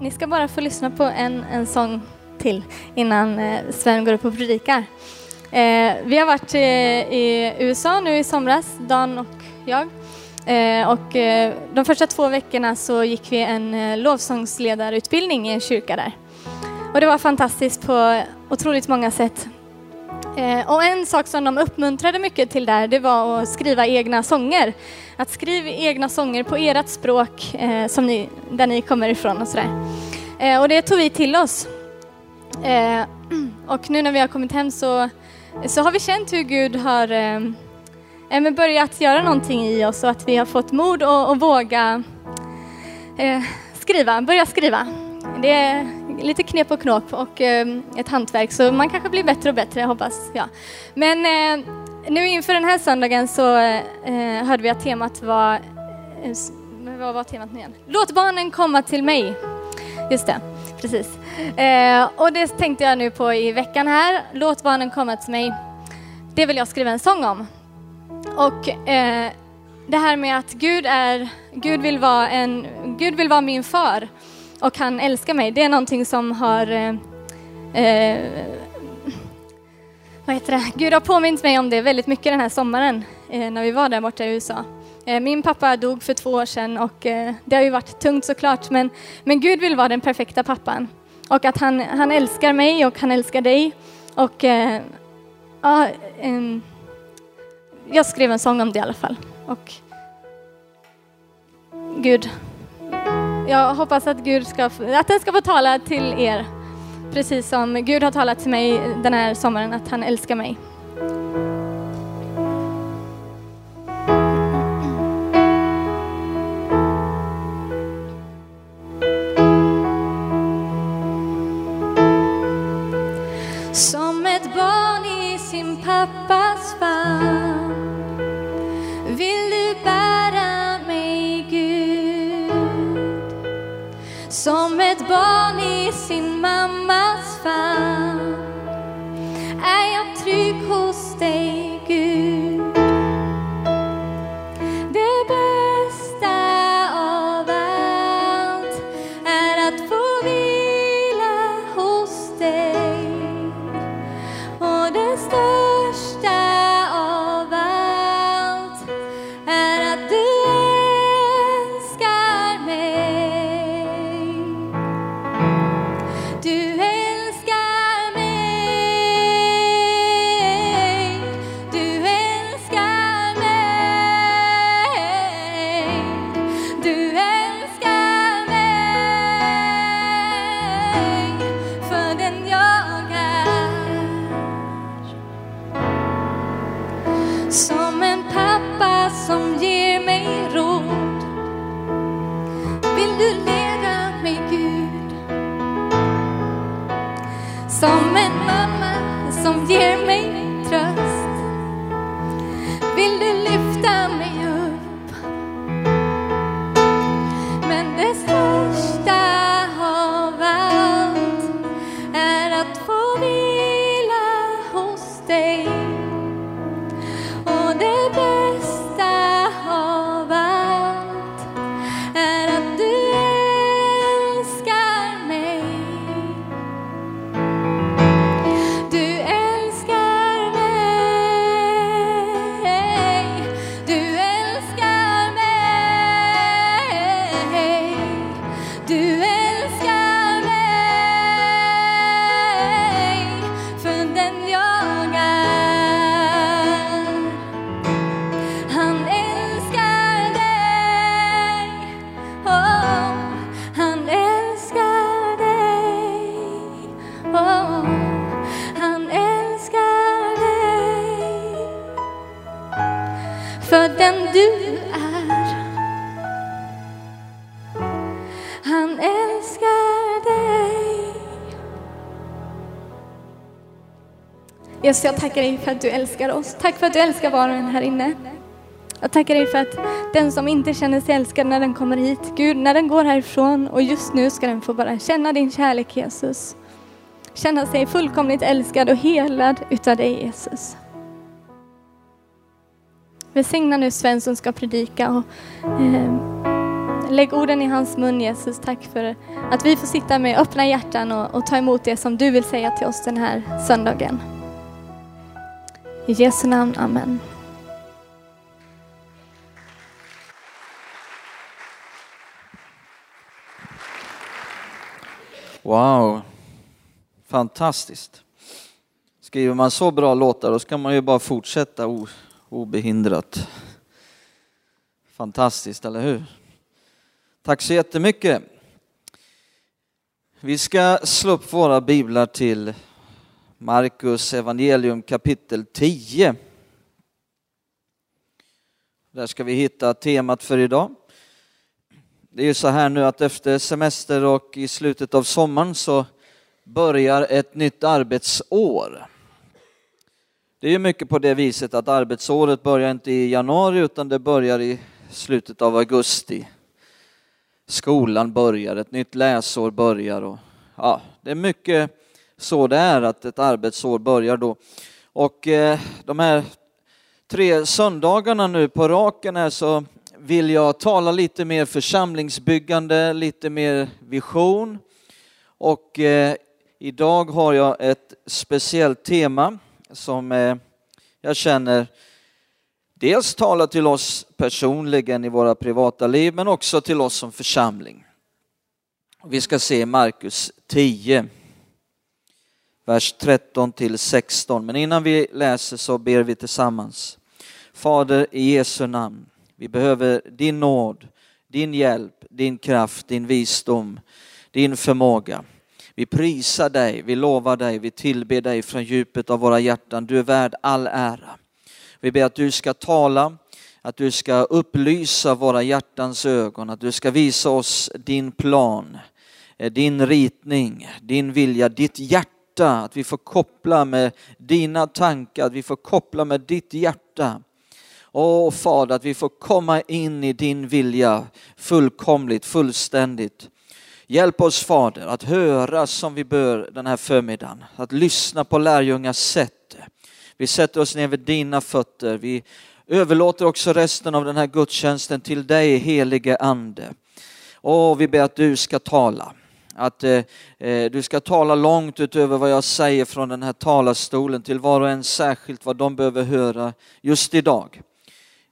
Ni ska bara få lyssna på en, en sång till innan eh, Sven går upp och predikar. Eh, vi har varit eh, i USA nu i somras, Dan och jag. Eh, och eh, de första två veckorna så gick vi en eh, lovsångsledarutbildning i en kyrka där. Och det var fantastiskt på otroligt många sätt. Eh, och en sak som de uppmuntrade mycket till där, det var att skriva egna sånger. Att skriva egna sånger på ert språk eh, som ni, där ni kommer ifrån och sådär. Eh, och det tog vi till oss. Eh, och nu när vi har kommit hem så, så har vi känt hur Gud har eh, eh, börjat göra någonting i oss och att vi har fått mod och, och våga skriva, börja skriva. Det är lite knep och knåp och eh, ett hantverk så man kanske blir bättre och bättre, hoppas jag. Men eh, nu inför den här söndagen så eh, hörde vi att temat var, vad var temat nu igen? Låt barnen komma till mig. Just det, precis. Och det tänkte jag nu på i veckan här. Låt barnen komma till mig. Det vill jag skriva en sång om. Och det här med att Gud är, Gud vill vara en, Gud vill vara min far och han älskar mig. Det är någonting som har eh, eh vad heter det? Gud har påmint mig om det väldigt mycket den här sommaren eh, när vi var där borta i USA. Eh, min pappa dog för två år sedan och eh, det har ju varit tungt såklart men, men Gud vill vara den perfekta pappan. Och att han, han älskar mig och han älskar dig. Och eh, ja, jag skrev en sång om det i alla fall. Och Gud jag hoppas att, Gud ska, att den ska få tala till er. Precis som Gud har talat till mig den här sommaren, att han älskar mig. Barn i sin Jesus, jag tackar dig för att du älskar oss. Tack för att du älskar var och en här inne. Jag tackar dig för att den som inte känner sig älskad när den kommer hit, Gud, när den går härifrån och just nu ska den få bara känna din kärlek Jesus. Känna sig fullkomligt älskad och helad utav dig Jesus. Välsigna nu Sven som ska predika och eh, lägg orden i hans mun Jesus. Tack för att vi får sitta med öppna hjärtan och, och ta emot det som du vill säga till oss den här söndagen. I Jesu namn, Amen. Wow, fantastiskt. Skriver man så bra låtar då ska man ju bara fortsätta obehindrat. Fantastiskt, eller hur? Tack så jättemycket. Vi ska slå upp våra biblar till Markus evangelium kapitel 10. Där ska vi hitta temat för idag. Det är ju så här nu att efter semester och i slutet av sommaren så börjar ett nytt arbetsår. Det är ju mycket på det viset att arbetsåret börjar inte i januari utan det börjar i slutet av augusti. Skolan börjar, ett nytt läsår börjar och ja, det är mycket så det är att ett arbetsår börjar då. Och eh, de här tre söndagarna nu på raken här så vill jag tala lite mer församlingsbyggande, lite mer vision. Och eh, idag har jag ett speciellt tema som eh, jag känner dels talar till oss personligen i våra privata liv men också till oss som församling. Vi ska se Markus 10, vers 13 till 16. Men innan vi läser så ber vi tillsammans. Fader i Jesu namn, vi behöver din nåd, din hjälp, din kraft, din visdom, din förmåga. Vi prisar dig, vi lovar dig, vi tillber dig från djupet av våra hjärtan. Du är värd all ära. Vi ber att du ska tala, att du ska upplysa våra hjärtans ögon, att du ska visa oss din plan, eh, din ritning, din vilja, ditt hjärta, att vi får koppla med dina tankar, att vi får koppla med ditt hjärta. Åh Fader, att vi får komma in i din vilja fullkomligt, fullständigt. Hjälp oss Fader att höra som vi bör den här förmiddagen, att lyssna på lärjungars sätt. Vi sätter oss ner vid dina fötter. Vi överlåter också resten av den här gudstjänsten till dig helige Ande. Och vi ber att du ska tala. Att eh, eh, du ska tala långt utöver vad jag säger från den här talarstolen till var och en särskilt vad de behöver höra just idag.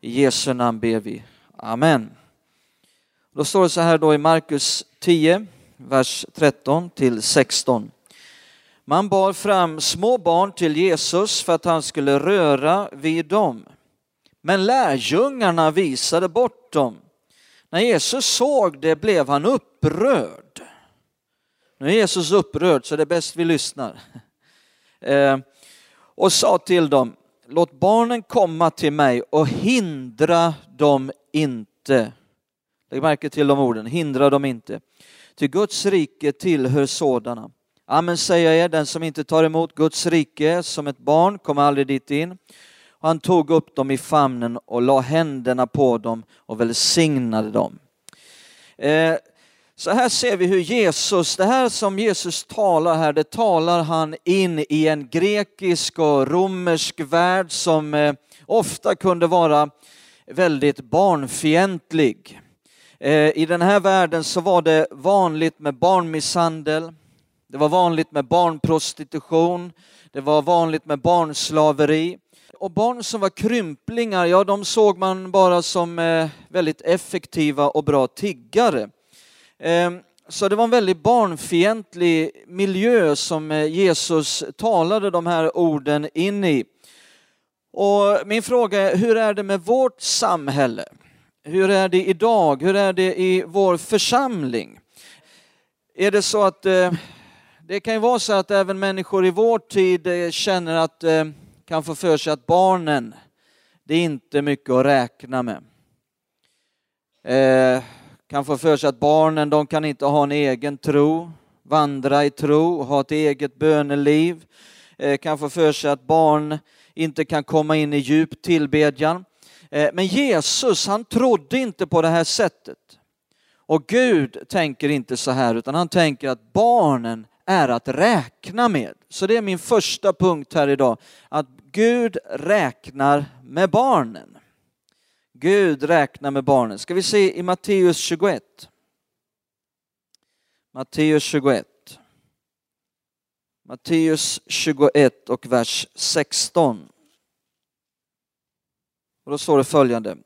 I Jesu namn ber vi. Amen. Då står det så här då i Markus 10, vers 13 till 16. Man bar fram små barn till Jesus för att han skulle röra vid dem. Men lärjungarna visade bort dem. När Jesus såg det blev han upprörd. Nu är Jesus upprörd så det är bäst vi lyssnar. Eh, och sa till dem, låt barnen komma till mig och hindra dem inte. Lägg märke till de orden, hindra dem inte. Till Guds rike tillhör sådana. Amen säger jag er, den som inte tar emot Guds rike som ett barn kommer aldrig dit in. Han tog upp dem i famnen och la händerna på dem och välsignade dem. Eh, så här ser vi hur Jesus, det här som Jesus talar här, det talar han in i en grekisk och romersk värld som eh, ofta kunde vara väldigt barnfientlig. Eh, I den här världen så var det vanligt med barnmisshandel, det var vanligt med barnprostitution, det var vanligt med barnslaveri. Och barn som var krymplingar, ja de såg man bara som eh, väldigt effektiva och bra tiggare. Ehm, så det var en väldigt barnfientlig miljö som eh, Jesus talade de här orden in i. Och min fråga är, hur är det med vårt samhälle? Hur är det idag? Hur är det i vår församling? Är det så att eh, det kan ju vara så att även människor i vår tid eh, känner att kan få för sig att barnen, det är inte mycket att räkna med kan få för sig att barnen de kan inte ha en egen tro, vandra i tro, ha ett eget böneliv. Eh, kan få för sig att barn inte kan komma in i djup tillbedjan. Eh, men Jesus han trodde inte på det här sättet. Och Gud tänker inte så här utan han tänker att barnen är att räkna med. Så det är min första punkt här idag, att Gud räknar med barnen. Gud räknar med barnen. Ska vi se i Matteus 21. Matteus 21. Matteus 21 och vers 16. Och då står det följande.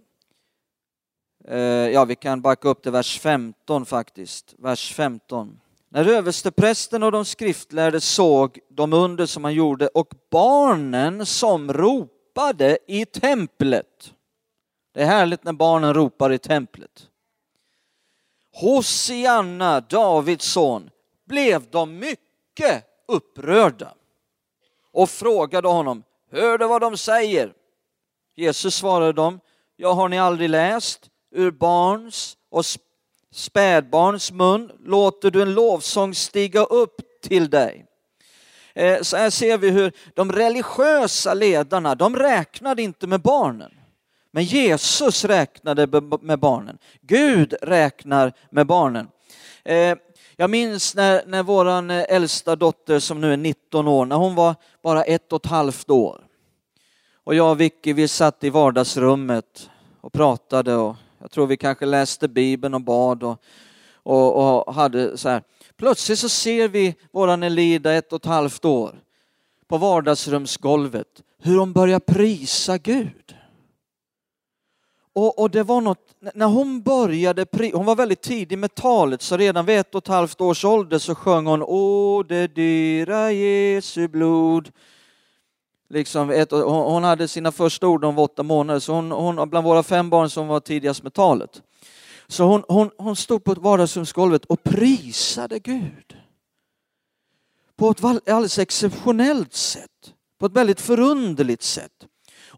Eh, ja, vi kan backa upp till vers 15 faktiskt. Vers 15. När översteprästen och de skriftlärde såg de under som han gjorde och barnen som ropade i templet. Det är härligt när barnen ropar i templet. Hosianna, Davids son, blev de mycket upprörda och frågade honom, hör du vad de säger? Jesus svarade dem, jag har ni aldrig läst ur barns och spädbarns mun låter du en lovsång stiga upp till dig. Eh, så här ser vi hur de religiösa ledarna, de räknade inte med barnen. Men Jesus räknade med barnen. Gud räknar med barnen. Eh, jag minns när, när vår eh, äldsta dotter som nu är 19 år, när hon var bara ett och ett halvt år. Och jag och Vicky, vi satt i vardagsrummet och pratade och jag tror vi kanske läste Bibeln och bad och, och, och hade så här. Plötsligt så ser vi våran Elida, ett och ett halvt år, på vardagsrumsgolvet, hur hon börjar prisa Gud. Och, och, det var något, när hon började, hon var väldigt tidig med talet, så redan vid ett och ett halvt års ålder så sjöng hon Åh, det dyra Jesu blod liksom ett, hon hade sina första ord om åtta månader, så hon, hon bland våra fem barn som var tidigast med talet. Så hon, hon, hon stod på vardagsrumsgolvet och prisade Gud. På ett alldeles exceptionellt sätt, på ett väldigt förunderligt sätt.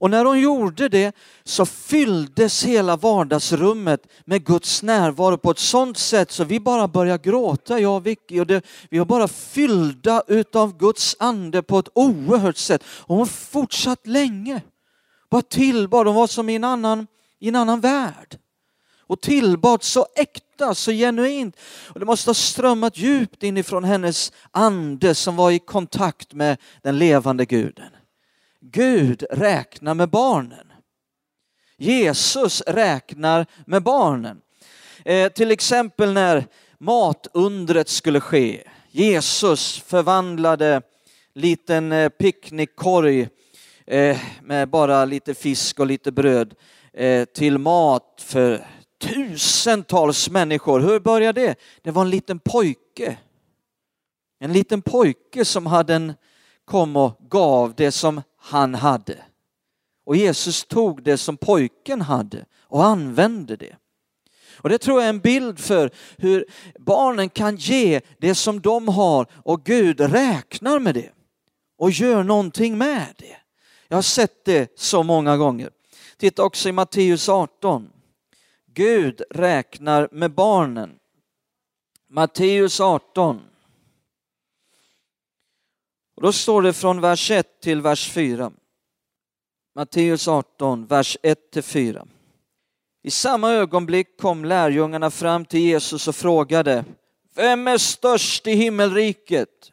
Och när hon gjorde det så fylldes hela vardagsrummet med Guds närvaro på ett sådant sätt så vi bara började gråta, jag och Vicky. Och det, vi var bara fyllda utav Guds ande på ett oerhört sätt. Och hon fortsatt länge. Bara tillbad, hon var som i en annan, i en annan värld. Och tillbad så äkta, så genuint. Och det måste ha strömmat djupt inifrån hennes ande som var i kontakt med den levande guden. Gud räknar med barnen. Jesus räknar med barnen. Eh, till exempel när matundret skulle ske. Jesus förvandlade liten eh, picknickkorg eh, med bara lite fisk och lite bröd eh, till mat för tusentals människor. Hur började det? Det var en liten pojke. En liten pojke som hade en, kom och gav det som han hade. Och Jesus tog det som pojken hade och använde det. Och det tror jag är en bild för hur barnen kan ge det som de har och Gud räknar med det och gör någonting med det. Jag har sett det så många gånger. Titta också i Matteus 18. Gud räknar med barnen. Matteus 18. Och då står det från vers 1 till vers 4. Matteus 18, vers 1 till 4. I samma ögonblick kom lärjungarna fram till Jesus och frågade Vem är störst i himmelriket?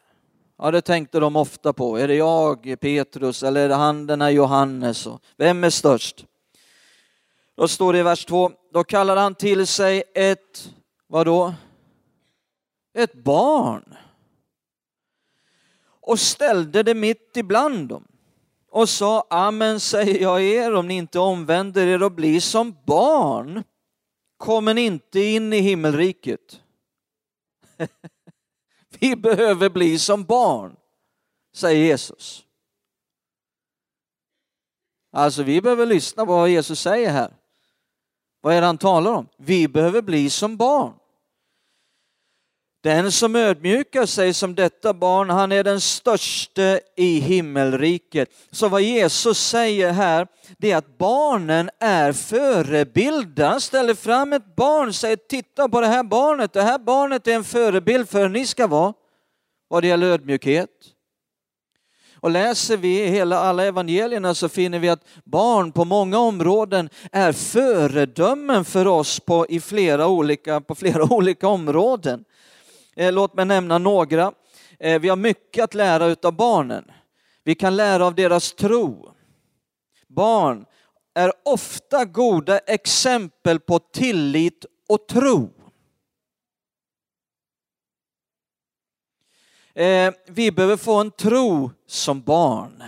Ja, det tänkte de ofta på. Är det jag, Petrus, eller är det han den här Johannes? Vem är störst? Då står det i vers 2, då kallar han till sig ett, vadå? Ett barn och ställde det mitt ibland dem och sa, amen säger jag er, om ni inte omvänder er och blir som barn kommer ni inte in i himmelriket. Vi behöver bli som barn, säger Jesus. Alltså vi behöver lyssna på vad Jesus säger här. Vad är det han talar om? Vi behöver bli som barn. Den som ödmjukar sig som detta barn, han är den störste i himmelriket. Så vad Jesus säger här, det är att barnen är förebilder. Han ställer fram ett barn och säger, titta på det här barnet, det här barnet är en förebild för hur ni ska vara vad det gäller ödmjukhet. Och läser vi hela alla evangelierna så finner vi att barn på många områden är föredömen för oss på, i flera olika, på flera olika områden. Eh, låt mig nämna några. Eh, vi har mycket att lära av barnen. Vi kan lära av deras tro. Barn är ofta goda exempel på tillit och tro. Eh, vi behöver få en tro som barn.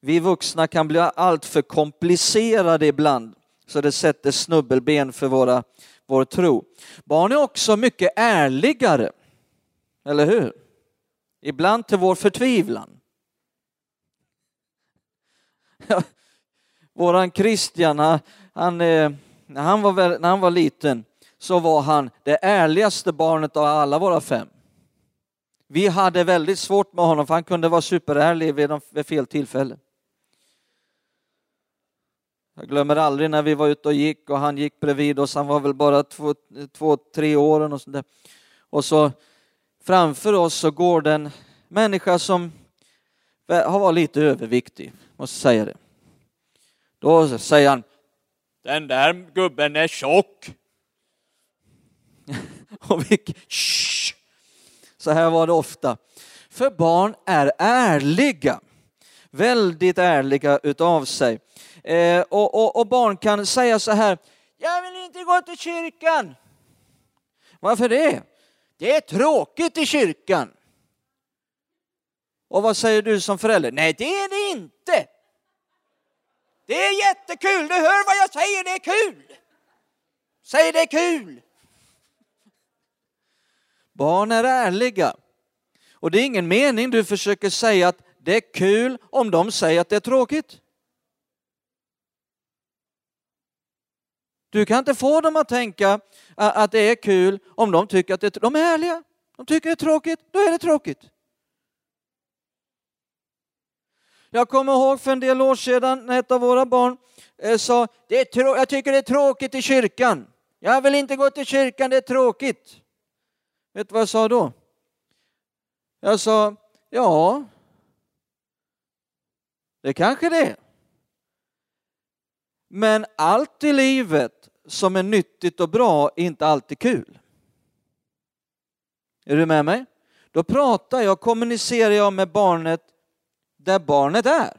Vi vuxna kan bli alltför komplicerade ibland så det sätter snubbelben för våra, vår tro. Barn är också mycket ärligare, eller hur? Ibland till vår förtvivlan. Våran Christian, han, han, eh, när, han var, när han var liten så var han det ärligaste barnet av alla våra fem. Vi hade väldigt svårt med honom för han kunde vara superärlig vid, vid fel tillfälle. Jag glömmer aldrig när vi var ute och gick och han gick bredvid oss, han var väl bara två, två tre år och sånt där. Och så framför oss så går det en människa som har varit lite överviktig, måste säga det. Då säger han, den där gubben är tjock. och vi, Så här var det ofta. För barn är ärliga, väldigt ärliga utav sig. Eh, och, och, och, barn kan säga så här, jag vill inte gå till kyrkan. Varför det? Det är tråkigt i kyrkan. Och vad säger du som förälder? Nej, det är det inte. Det är jättekul, du hör vad jag säger, det är kul. Säg det är kul. Barn är ärliga. Och det är ingen mening du försöker säga att det är kul om de säger att det är tråkigt. Du kan inte få dem att tänka att det är kul om de tycker att det är, de är ärliga. De tycker det är tråkigt, då är det tråkigt. Jag kommer ihåg för en del år sedan när ett av våra barn eh, sa, det är jag tycker det är tråkigt i kyrkan. Jag vill inte gå till kyrkan, det är tråkigt. Vet du vad jag sa då? Jag sa, ja, det kanske det är. Men allt i livet som är nyttigt och bra är inte alltid kul. Är du med mig? Då pratar jag, kommunicerar jag med barnet där barnet är.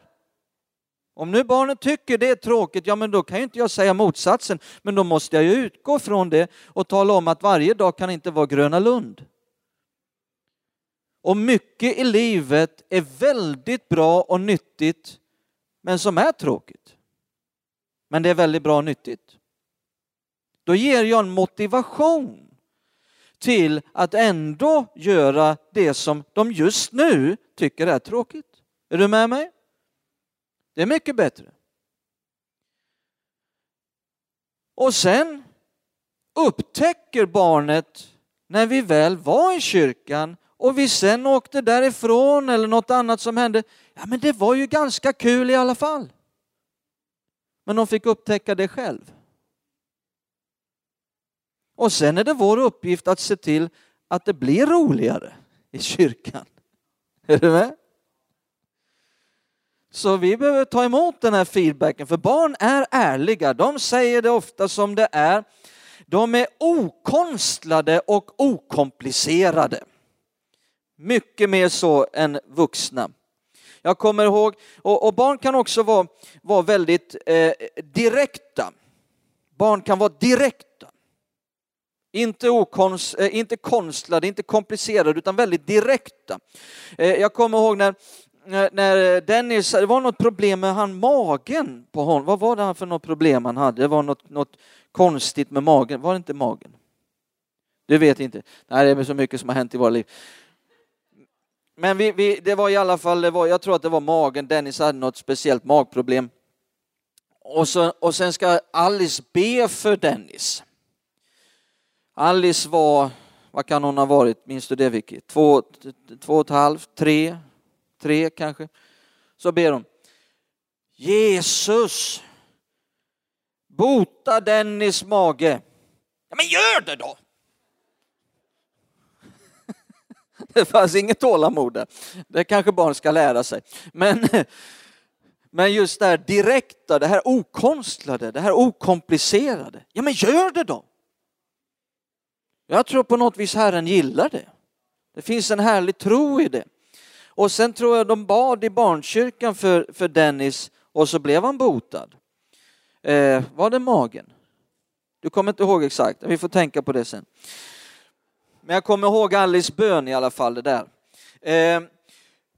Om nu barnet tycker det är tråkigt, ja men då kan ju inte jag säga motsatsen. Men då måste jag ju utgå från det och tala om att varje dag kan inte vara Gröna Lund. Och mycket i livet är väldigt bra och nyttigt, men som är tråkigt. Men det är väldigt bra och nyttigt. Då ger jag en motivation till att ändå göra det som de just nu tycker är tråkigt. Är du med mig? Det är mycket bättre. Och sen upptäcker barnet när vi väl var i kyrkan och vi sen åkte därifrån eller något annat som hände. Ja, men det var ju ganska kul i alla fall. Men de fick upptäcka det själv. Och sen är det vår uppgift att se till att det blir roligare i kyrkan. Är du med? Så vi behöver ta emot den här feedbacken, för barn är ärliga. De säger det ofta som det är. De är okonstlade och okomplicerade. Mycket mer så än vuxna. Jag kommer ihåg, och, och barn kan också vara, vara väldigt eh, direkta. Barn kan vara direkta. Inte, okonst, eh, inte konstlade, inte komplicerade, utan väldigt direkta. Eh, jag kommer ihåg när när Dennis, det var något problem med han magen på honom. Vad var det för något problem han hade? Det var något, något konstigt med magen. Var det inte magen? Du vet inte. Nej, det är så mycket som har hänt i våra liv. Men vi, vi, det var i alla fall, det var, jag tror att det var magen. Dennis hade något speciellt magproblem. Och, så, och sen ska Alice be för Dennis. Alice var, vad kan hon ha varit, minns du det Vicky? Två, två och ett halvt, tre, tre kanske. Så ber hon Jesus, bota Dennis mage. Ja, men gör det då! Det fanns inget tålamod där. Det kanske barn ska lära sig. Men, men just det här direkta, det här okonstlade, det här okomplicerade. Ja men gör det då! Jag tror på något vis Herren gillar det. Det finns en härlig tro i det. Och sen tror jag de bad i barnkyrkan för, för Dennis och så blev han botad. Eh, var det magen? Du kommer inte ihåg exakt, vi får tänka på det sen. Men jag kommer ihåg Alice bön i alla fall, det där. Eh,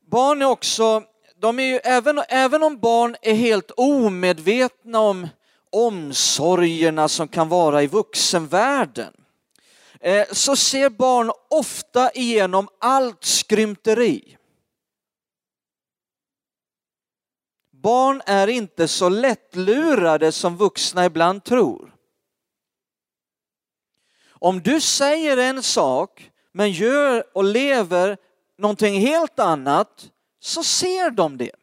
barn är också, de är ju, även, även om barn är helt omedvetna om omsorgerna som kan vara i vuxenvärlden, Eh, så ser barn ofta igenom allt skrymteri. Barn är inte så lättlurade som vuxna ibland tror. Om du säger en sak men gör och lever någonting helt annat så ser de det.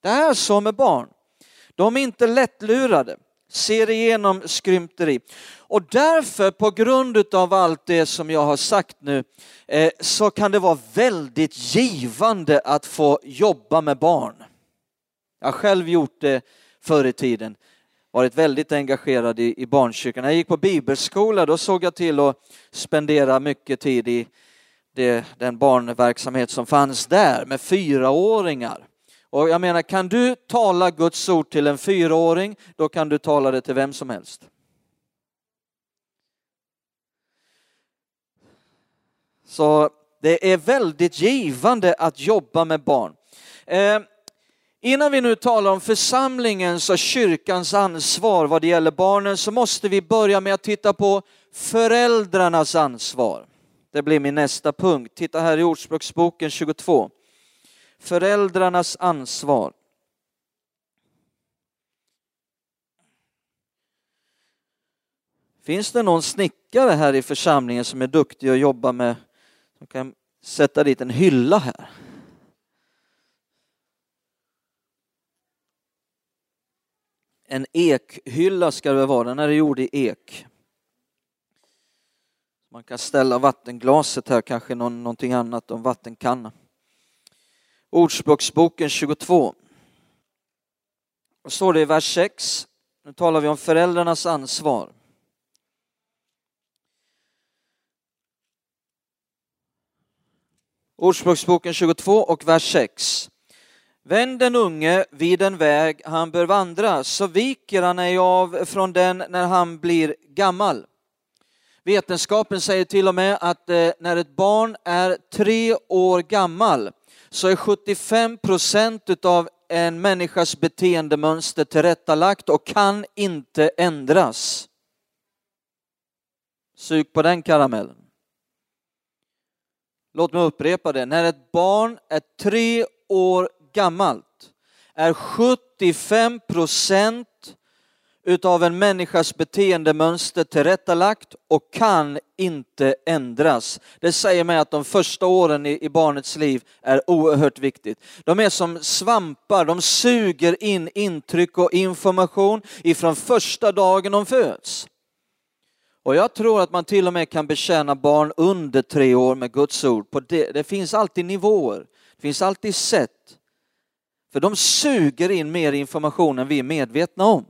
Det är så med barn. De är inte lättlurade, ser igenom skrymteri. Och därför, på grund av allt det som jag har sagt nu, eh, så kan det vara väldigt givande att få jobba med barn. Jag har själv gjort det förr i tiden varit väldigt engagerad i, i barnkyrkan. När jag gick på bibelskola då såg jag till att spendera mycket tid i det, den barnverksamhet som fanns där med fyraåringar. Och jag menar, kan du tala Guds ord till en fyraåring, då kan du tala det till vem som helst. Så det är väldigt givande att jobba med barn. Eh, Innan vi nu talar om församlingens och kyrkans ansvar vad det gäller barnen så måste vi börja med att titta på föräldrarnas ansvar. Det blir min nästa punkt. Titta här i Ordspråksboken 22. Föräldrarnas ansvar. Finns det någon snickare här i församlingen som är duktig och jobbar med, som kan sätta dit en hylla här? en ekhylla ska det vara, den är gjord i ek. Man kan ställa vattenglaset här, kanske någon, någonting annat, en vattenkanna. Ordspråksboken 22. Och står det i vers 6, nu talar vi om föräldrarnas ansvar. Ordspråksboken 22 och vers 6. Vänd den unge vid den väg han bör vandra, så viker han ej av från den när han blir gammal. Vetenskapen säger till och med att eh, när ett barn är tre år gammal så är 75 procent av en människas beteendemönster tillrättalagt och kan inte ändras. Sug på den karamellen. Låt mig upprepa det. När ett barn är tre år gammalt är 75 procent utav en människas beteendemönster tillrättalagt och kan inte ändras. Det säger mig att de första åren i barnets liv är oerhört viktigt. De är som svampar, de suger in intryck och information ifrån första dagen de föds. Och jag tror att man till och med kan betjäna barn under tre år med Guds ord. På det, det finns alltid nivåer, det finns alltid sätt. För de suger in mer information än vi är medvetna om.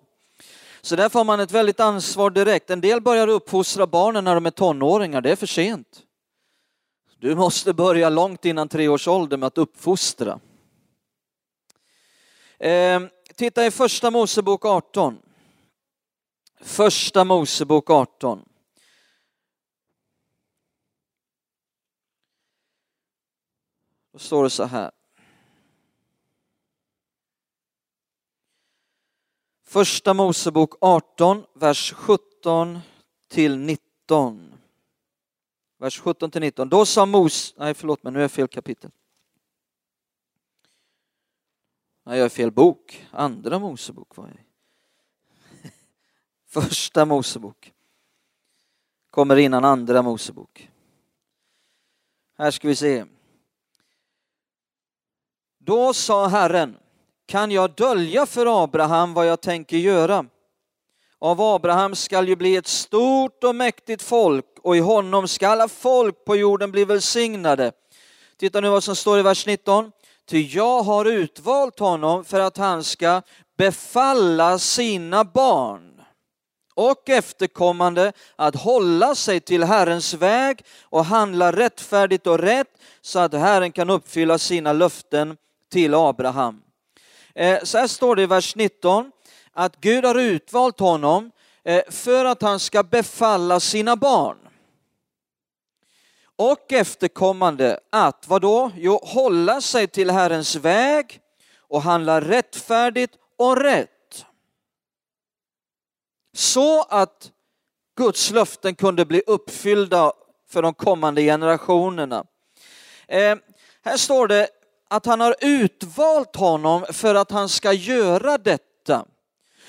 Så därför har man ett väldigt ansvar direkt. En del börjar uppfostra barnen när de är tonåringar, det är för sent. Du måste börja långt innan tre års ålder med att uppfostra. Eh, titta i första Mosebok 18. Första Mosebok 18. Då står det så här. Första Mosebok 18, vers 17 till 19. Vers 17 till 19. Då sa Mos... Nej, förlåt mig, nu är jag fel kapitel. Nej, jag är fel bok. Andra Mosebok var jag i. Första Mosebok. Kommer innan andra Mosebok. Här ska vi se. Då sa Herren kan jag dölja för Abraham vad jag tänker göra? Av Abraham skall ju bli ett stort och mäktigt folk och i honom skall alla folk på jorden bli välsignade. Titta nu vad som står i vers 19. Ty jag har utvalt honom för att han ska befalla sina barn och efterkommande att hålla sig till Herrens väg och handla rättfärdigt och rätt så att Herren kan uppfylla sina löften till Abraham. Eh, så här står det i vers 19 att Gud har utvalt honom eh, för att han ska befalla sina barn och efterkommande att, vadå? Jo, hålla sig till Herrens väg och handla rättfärdigt och rätt. Så att Guds löften kunde bli uppfyllda för de kommande generationerna. Eh, här står det att han har utvalt honom för att han ska göra detta.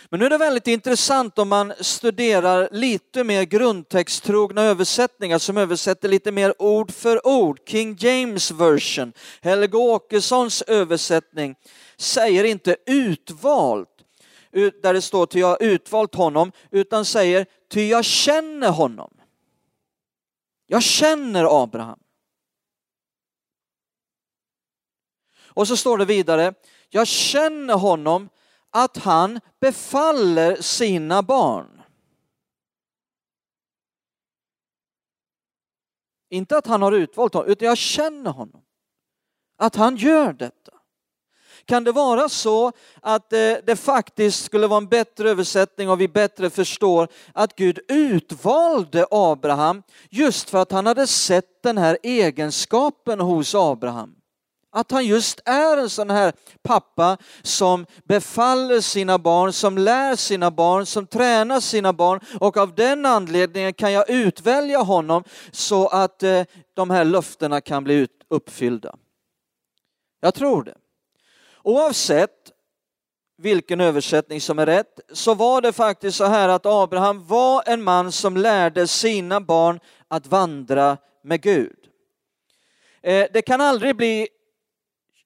Men nu är det väldigt intressant om man studerar lite mer grundtexttrogna översättningar som översätter lite mer ord för ord. King James version, Helge Åkessons översättning säger inte utvalt, där det står till jag har utvalt honom, utan säger ty jag känner honom. Jag känner Abraham. Och så står det vidare, jag känner honom att han befaller sina barn. Inte att han har utvalt honom, utan jag känner honom. Att han gör detta. Kan det vara så att eh, det faktiskt skulle vara en bättre översättning och vi bättre förstår att Gud utvalde Abraham just för att han hade sett den här egenskapen hos Abraham? Att han just är en sån här pappa som befaller sina barn, som lär sina barn, som tränar sina barn och av den anledningen kan jag utvälja honom så att eh, de här löftena kan bli uppfyllda. Jag tror det. Oavsett vilken översättning som är rätt så var det faktiskt så här att Abraham var en man som lärde sina barn att vandra med Gud. Eh, det kan aldrig bli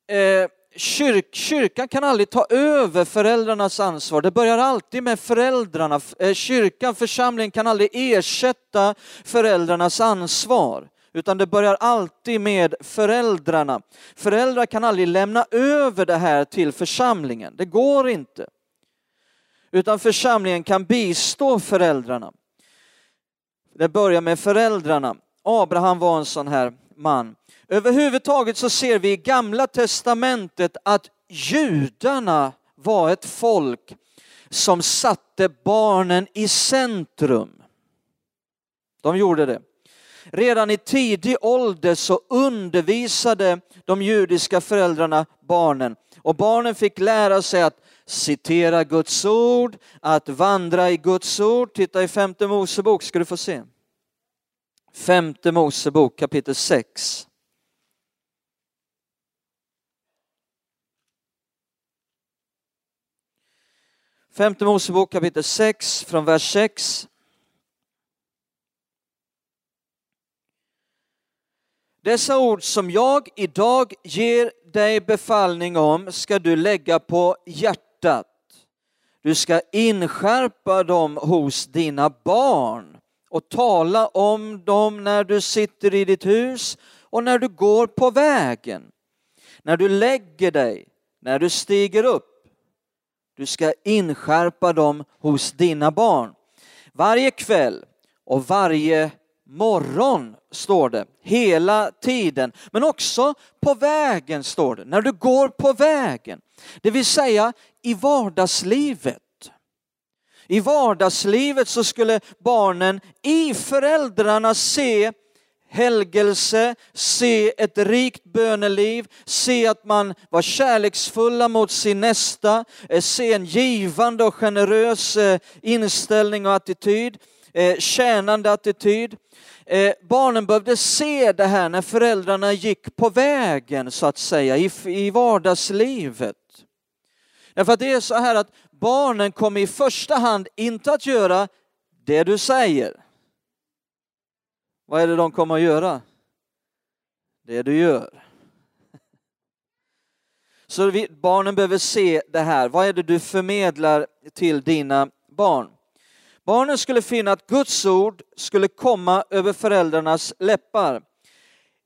eh, kyrk, kyrkan kan aldrig ta över föräldrarnas ansvar. Det börjar alltid med föräldrarna. Eh, kyrkan, församlingen kan aldrig ersätta föräldrarnas ansvar utan det börjar alltid med föräldrarna. Föräldrar kan aldrig lämna över det här till församlingen, det går inte. Utan församlingen kan bistå föräldrarna. Det börjar med föräldrarna. Abraham var en sån här man. Överhuvudtaget så ser vi i gamla testamentet att judarna var ett folk som satte barnen i centrum. De gjorde det. Redan i tidig ålder så undervisade de judiska föräldrarna barnen och barnen fick lära sig att citera Guds ord, att vandra i Guds ord. Titta i femte Mosebok ska du få se. Femte Mosebok kapitel 6. Femte Mosebok kapitel 6 från vers 6. Dessa ord som jag idag ger dig befallning om ska du lägga på hjärtat. Du ska inskärpa dem hos dina barn och tala om dem när du sitter i ditt hus och när du går på vägen, när du lägger dig, när du stiger upp. Du ska inskärpa dem hos dina barn. Varje kväll och varje morgon står det, hela tiden. Men också på vägen står det, när du går på vägen. Det vill säga i vardagslivet. I vardagslivet så skulle barnen i föräldrarna se helgelse, se ett rikt böneliv, se att man var kärleksfulla mot sin nästa, eh, se en givande och generös eh, inställning och attityd, eh, tjänande attityd. Eh, barnen behövde se det här när föräldrarna gick på vägen så att säga i vardagslivet. Därför att det är så här att barnen kommer i första hand inte att göra det du säger. Vad är det de kommer att göra? Det du gör. Så vi, barnen behöver se det här. Vad är det du förmedlar till dina barn? Barnen skulle finna att Guds ord skulle komma över föräldrarnas läppar.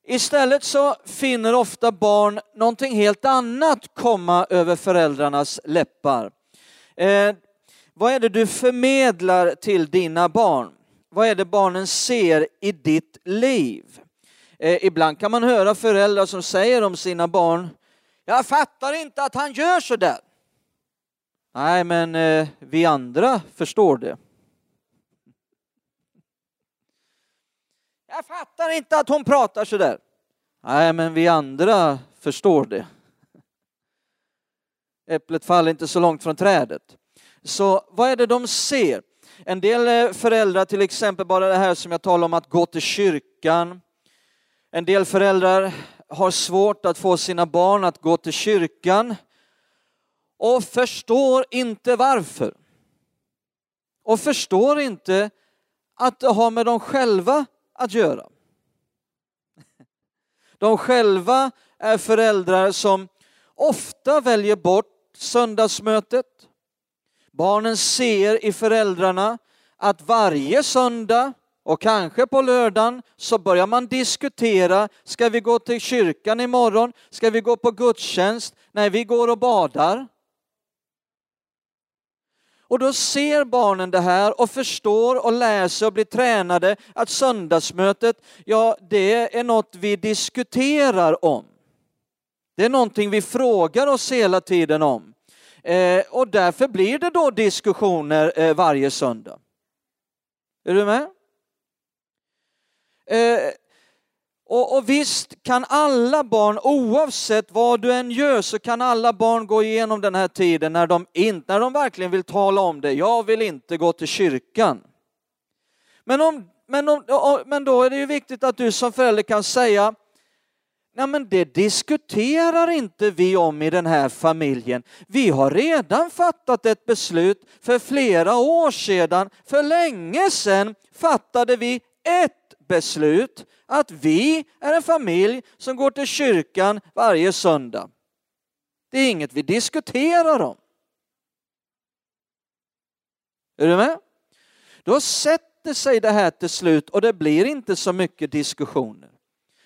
Istället så finner ofta barn någonting helt annat komma över föräldrarnas läppar. Eh, vad är det du förmedlar till dina barn? Vad är det barnen ser i ditt liv? Eh, ibland kan man höra föräldrar som säger om sina barn, jag fattar inte att han gör så där. Nej, men eh, vi andra förstår det. Jag fattar inte att hon pratar så där. Nej, men vi andra förstår det. Äpplet faller inte så långt från trädet. Så vad är det de ser? En del föräldrar, till exempel bara det här som jag talar om att gå till kyrkan. En del föräldrar har svårt att få sina barn att gå till kyrkan och förstår inte varför. Och förstår inte att det har med dem själva att göra. De själva är föräldrar som ofta väljer bort söndagsmötet. Barnen ser i föräldrarna att varje söndag och kanske på lördagen så börjar man diskutera, ska vi gå till kyrkan imorgon? Ska vi gå på gudstjänst? Nej, vi går och badar. Och då ser barnen det här och förstår och läser och blir tränade att söndagsmötet, ja det är något vi diskuterar om. Det är någonting vi frågar oss hela tiden om. Eh, och därför blir det då diskussioner eh, varje söndag. Är du med? Eh, och, och, visst kan alla barn, oavsett vad du än gör, så kan alla barn gå igenom den här tiden när de, inte, när de verkligen vill tala om det. Jag vill inte gå till kyrkan. Men, om, men, om, men då är det ju viktigt att du som förälder kan säga, Nej men det diskuterar inte vi om i den här familjen. Vi har redan fattat ett beslut för flera år sedan. För länge sedan fattade vi ett beslut att vi är en familj som går till kyrkan varje söndag. Det är inget vi diskuterar om. Är du med? Då sätter sig det här till slut och det blir inte så mycket diskussioner.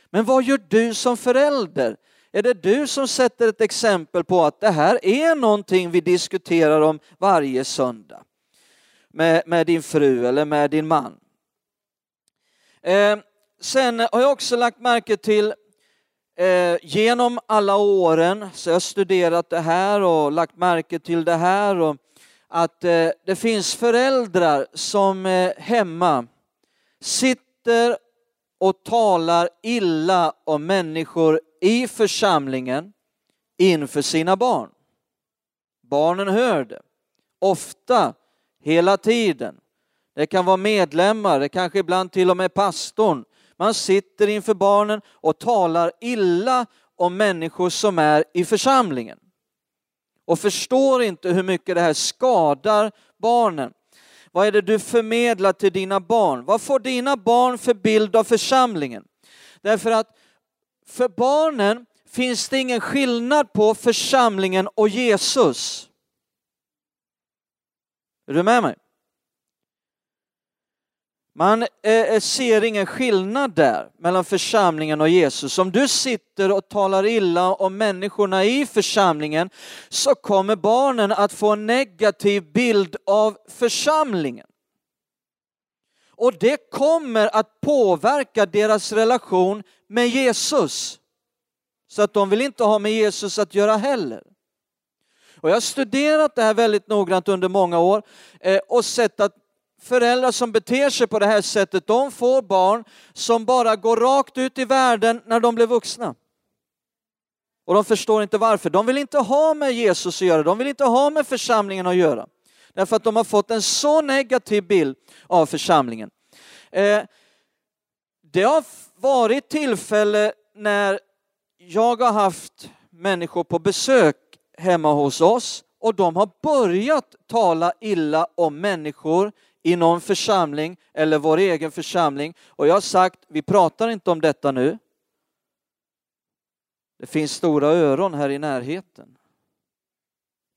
Men vad gör du som förälder? Är det du som sätter ett exempel på att det här är någonting vi diskuterar om varje söndag? Med, med din fru eller med din man. Eh, sen har jag också lagt märke till eh, genom alla åren, så jag har studerat det här och lagt märke till det här och att eh, det finns föräldrar som hemma sitter och talar illa om människor i församlingen inför sina barn. Barnen hör det, ofta, hela tiden. Det kan vara medlemmar, det kanske ibland till och med pastorn. Man sitter inför barnen och talar illa om människor som är i församlingen och förstår inte hur mycket det här skadar barnen. Vad är det du förmedlar till dina barn? Vad får dina barn för bild av församlingen? Därför att för barnen finns det ingen skillnad på församlingen och Jesus. Är du med mig? Man eh, eh, ser ingen skillnad där mellan församlingen och Jesus. Om du sitter och talar illa om människorna i församlingen så kommer barnen att få en negativ bild av församlingen. Och det kommer att påverka deras relation med Jesus. Så att de vill inte ha med Jesus att göra heller. Och jag har studerat det här väldigt noggrant under många år eh, och sett att föräldrar som beter sig på det här sättet, de får barn som bara går rakt ut i världen när de blir vuxna. Och de förstår inte varför. De vill inte ha med Jesus att göra, de vill inte ha med församlingen att göra. Därför att de har fått en så negativ bild av församlingen. Eh, det har varit tillfälle när jag har haft människor på besök hemma hos oss och de har börjat tala illa om människor i någon församling eller vår egen församling. Och jag har sagt, vi pratar inte om detta nu. Det finns stora öron här i närheten.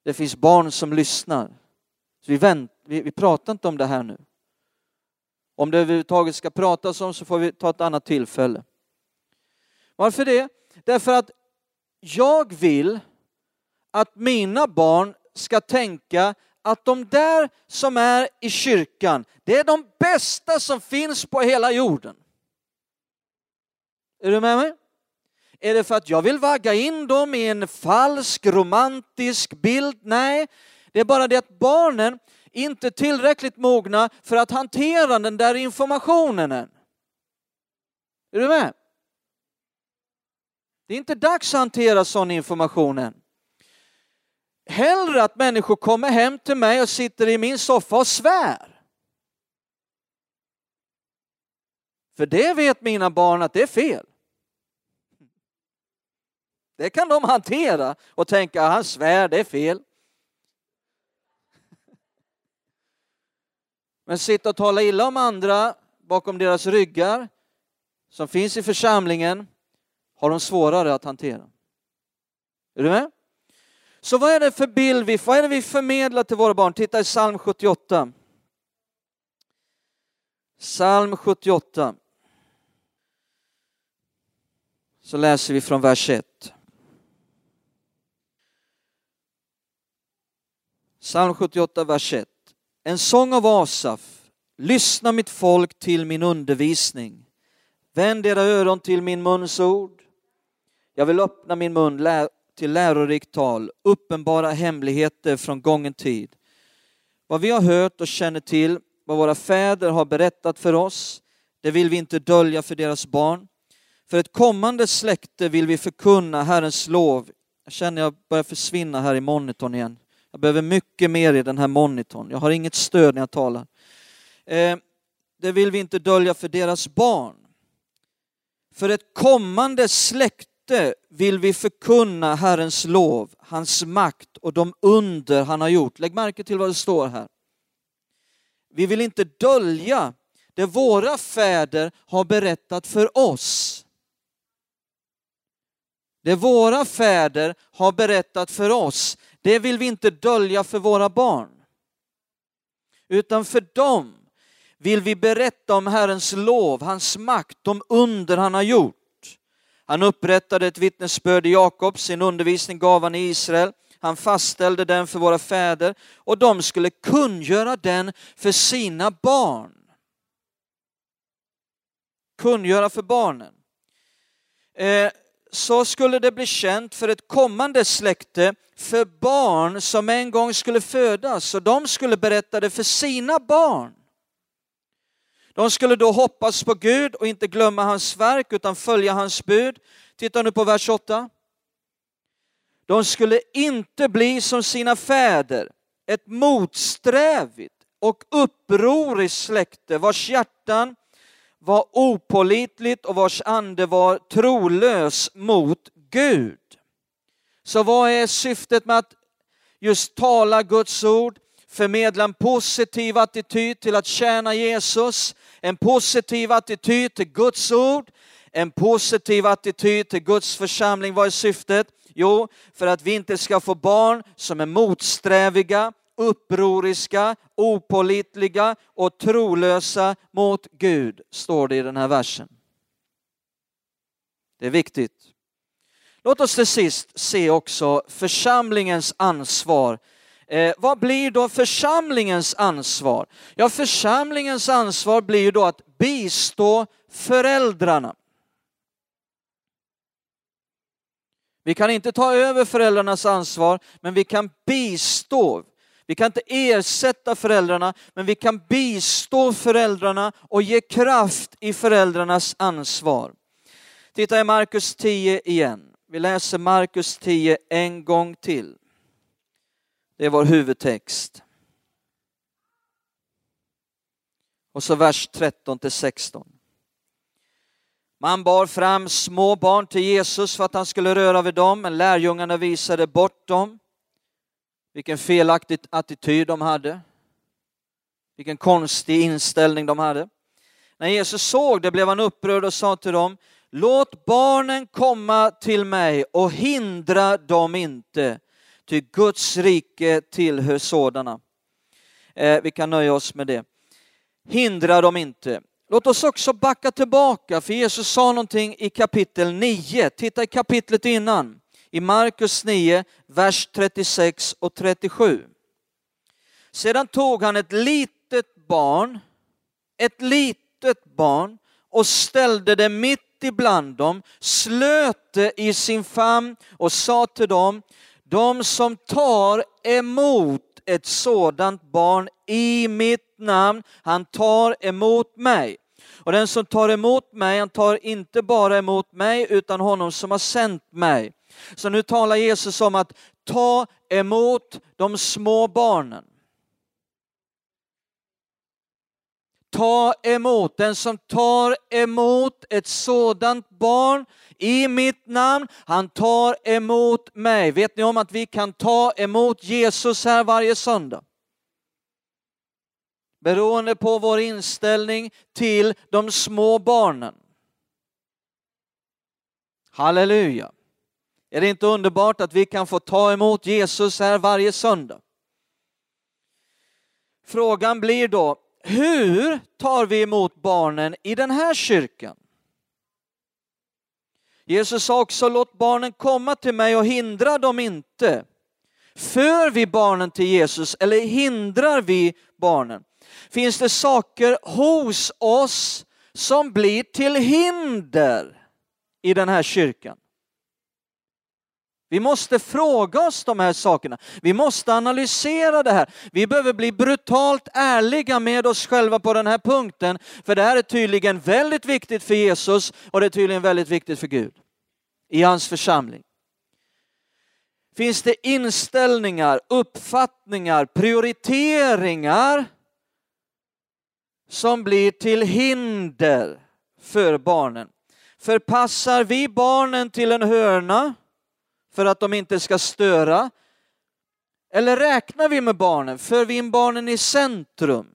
Det finns barn som lyssnar. Så vi, vänt, vi, vi pratar inte om det här nu. Om det överhuvudtaget ska pratas om så får vi ta ett annat tillfälle. Varför det? Därför att jag vill att mina barn ska tänka att de där som är i kyrkan, det är de bästa som finns på hela jorden. Är du med mig? Är det för att jag vill vagga in dem i en falsk romantisk bild? Nej, Det är bara det att barnen inte är tillräckligt mogna för att hantera den där informationen än. Är du med? Det är inte dags att hantera sån information än. Hellre att människor kommer hem till mig och sitter i min soffa och svär. För det vet mina barn att det är fel. Det kan de hantera och tänka, han svär, det är fel. Men sitta och tala illa om andra bakom deras ryggar som finns i församlingen har de svårare att hantera. Är du med? Så vad är det för bild vi, vad är det vi förmedlar till våra barn? Titta i psalm 78. Psalm 78. Så läser vi från vers 1. Psalm 78, vers 1. En sång av Asaf. Lyssna mitt folk till min undervisning. Vänd era öron till min muns ord. Jag vill öppna min mun till lärorikt tal, uppenbara hemligheter från gången tid. Vad vi har hört och känner till, vad våra fäder har berättat för oss, det vill vi inte dölja för deras barn. För ett kommande släkte vill vi förkunna Herrens lov. Jag känner jag börjar försvinna här i monitorn igen. Jag behöver mycket mer i den här monitorn. Jag har inget stöd när jag talar. Eh, det vill vi inte dölja för deras barn. För ett kommande släkte vill vi förkunna Herrens lov, hans makt och de under han har gjort. Lägg märke till vad det står här. Vi vill inte dölja det våra fäder har berättat för oss. Det våra fäder har berättat för oss, det vill vi inte dölja för våra barn. Utan för dem vill vi berätta om Herrens lov, hans makt, de under han har gjort. Han upprättade ett vittnesbörd i Jakob, sin undervisning gav han i Israel. Han fastställde den för våra fäder och de skulle kungöra den för sina barn. Kungöra för barnen. Eh, så skulle det bli känt för ett kommande släkte, för barn som en gång skulle födas och de skulle berätta det för sina barn. De skulle då hoppas på Gud och inte glömma hans verk utan följa hans bud. Titta nu på vers 8. De skulle inte bli som sina fäder, ett motsträvigt och upproriskt släkte vars hjärtan var opålitligt och vars ande var trolös mot Gud. Så vad är syftet med att just tala Guds ord, förmedla en positiv attityd till att tjäna Jesus, en positiv attityd till Guds ord, en positiv attityd till Guds församling. Vad är syftet? Jo, för att vi inte ska få barn som är motsträviga, upproriska, opålitliga och trolösa mot Gud, står det i den här versen. Det är viktigt. Låt oss till sist se också församlingens ansvar. Eh, vad blir då församlingens ansvar? Ja, församlingens ansvar blir då att bistå föräldrarna. Vi kan inte ta över föräldrarnas ansvar, men vi kan bistå. Vi kan inte ersätta föräldrarna, men vi kan bistå föräldrarna och ge kraft i föräldrarnas ansvar. Titta i Markus 10 igen. Vi läser Markus 10 en gång till. Det är vår huvudtext. Och så vers 13 till 16. Man bar fram små barn till Jesus för att han skulle röra vid dem, men lärjungarna visade bort dem. Vilken felaktig attityd de hade. Vilken konstig inställning de hade. När Jesus såg det blev han upprörd och sa till dem, låt barnen komma till mig och hindra dem inte, ty Guds rike tillhör sådana. Eh, vi kan nöja oss med det. Hindra dem inte. Låt oss också backa tillbaka, för Jesus sa någonting i kapitel 9. Titta i kapitlet innan i Markus 9, vers 36 och 37. Sedan tog han ett litet barn, ett litet barn och ställde det mitt ibland dem, slöt det i sin famn och sa till dem, de som tar emot ett sådant barn i mitt namn, han tar emot mig. Och den som tar emot mig, han tar inte bara emot mig utan honom som har sänt mig. Så nu talar Jesus om att ta emot de små barnen. Ta emot, den som tar emot ett sådant barn i mitt namn, han tar emot mig. Vet ni om att vi kan ta emot Jesus här varje söndag? Beroende på vår inställning till de små barnen. Halleluja! Är det inte underbart att vi kan få ta emot Jesus här varje söndag? Frågan blir då, hur tar vi emot barnen i den här kyrkan? Jesus sa också, låt barnen komma till mig och hindra dem inte. För vi barnen till Jesus eller hindrar vi barnen? Finns det saker hos oss som blir till hinder i den här kyrkan? Vi måste fråga oss de här sakerna. Vi måste analysera det här. Vi behöver bli brutalt ärliga med oss själva på den här punkten. För det här är tydligen väldigt viktigt för Jesus och det är tydligen väldigt viktigt för Gud i hans församling. Finns det inställningar, uppfattningar, prioriteringar som blir till hinder för barnen? Förpassar vi barnen till en hörna för att de inte ska störa? Eller räknar vi med barnen? För vi in barnen i centrum?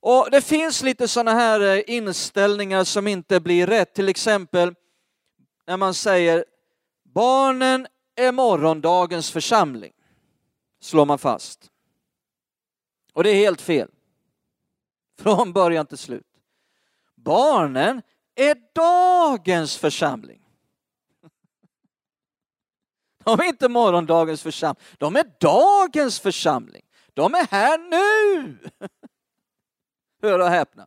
Och Det finns lite sådana här eh, inställningar som inte blir rätt. Till exempel när man säger barnen är morgondagens församling, slår man fast. Och det är helt fel. Från början till slut. Barnen är dagens församling. De är inte morgondagens församling, de är dagens församling. De är här nu. Hör och häpna.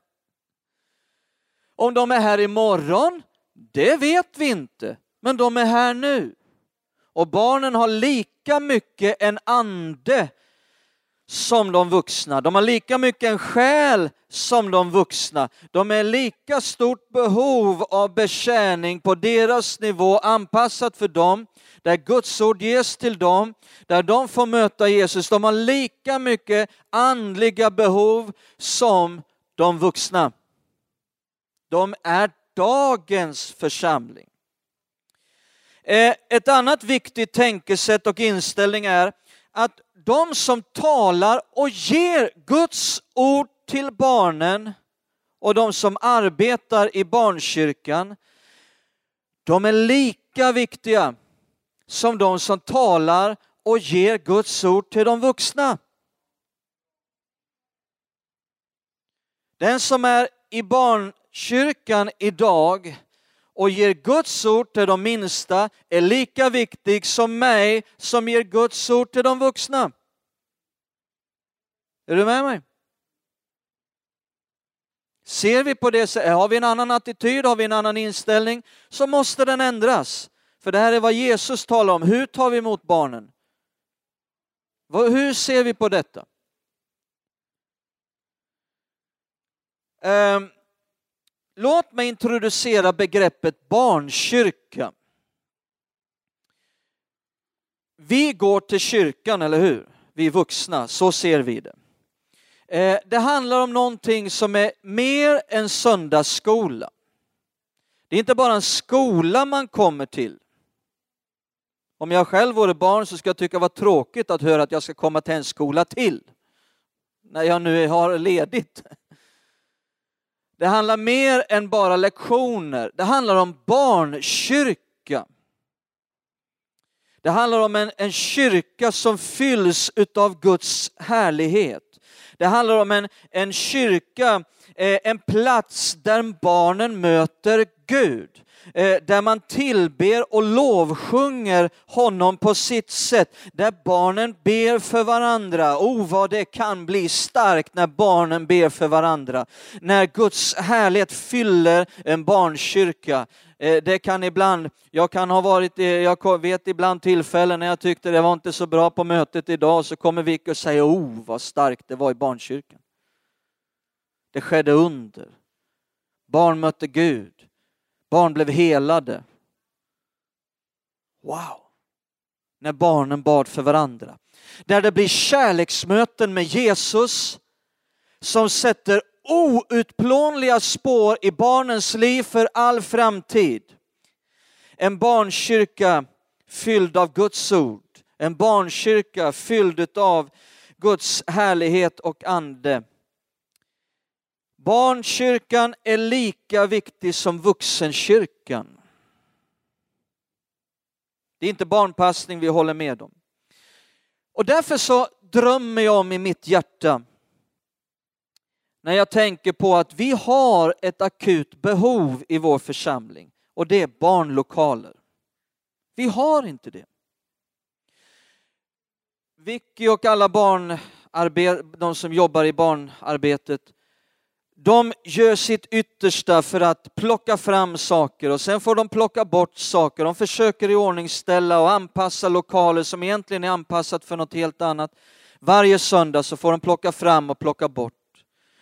Om de är här imorgon, det vet vi inte, men de är här nu. Och barnen har lika mycket en ande som de vuxna. De har lika mycket en själ som de vuxna. De är lika stort behov av betjäning på deras nivå anpassat för dem, där Guds ord ges till dem, där de får möta Jesus. De har lika mycket andliga behov som de vuxna. De är dagens församling. Eh, ett annat viktigt tänkesätt och inställning är att de som talar och ger Guds ord till barnen och de som arbetar i barnkyrkan, de är lika viktiga som de som talar och ger Guds ord till de vuxna. Den som är i barnkyrkan idag och ger Guds ord till de minsta är lika viktig som mig som ger Guds ord till de vuxna. Är du med mig? Ser vi på det så har vi en annan attityd, har vi en annan inställning, så måste den ändras. För det här är vad Jesus talar om. Hur tar vi emot barnen? Hur ser vi på detta? Ehm, låt mig introducera begreppet barnkyrka. Vi går till kyrkan, eller hur? Vi vuxna, så ser vi det. Eh, det handlar om någonting som är mer än söndagsskola. Det är inte bara en skola man kommer till. Om jag själv vore barn så skulle jag tycka det var tråkigt att höra att jag ska komma till en skola till. När jag nu har ledigt. Det handlar mer än bara lektioner. Det handlar om barnkyrka. Det handlar om en, en kyrka som fylls utav Guds härlighet. Det handlar om en, en kyrka, eh, en plats där barnen möter Gud. Eh, där man tillber och lovsjunger honom på sitt sätt, där barnen ber för varandra. Oh, vad det kan bli starkt när barnen ber för varandra. När Guds härlighet fyller en barnkyrka. Eh, det kan ibland, jag kan ha varit, eh, jag vet ibland tillfällen när jag tyckte det var inte så bra på mötet idag, så kommer Vicky och säger, oh vad starkt det var i barnkyrkan. Det skedde under. Barn mötte Gud. Barn blev helade. Wow! När barnen bad för varandra. Där det blir kärleksmöten med Jesus som sätter outplånliga spår i barnens liv för all framtid. En barnkyrka fylld av Guds ord. En barnkyrka fylld av Guds härlighet och ande. Barnkyrkan är lika viktig som vuxenkyrkan. Det är inte barnpassning vi håller med om. Och därför så drömmer jag om i mitt hjärta när jag tänker på att vi har ett akut behov i vår församling och det är barnlokaler. Vi har inte det. Vicky och alla barn, de som jobbar i barnarbetet, de gör sitt yttersta för att plocka fram saker och sen får de plocka bort saker. De försöker i ordningställa och anpassa lokaler som egentligen är anpassat för något helt annat. Varje söndag så får de plocka fram och plocka bort.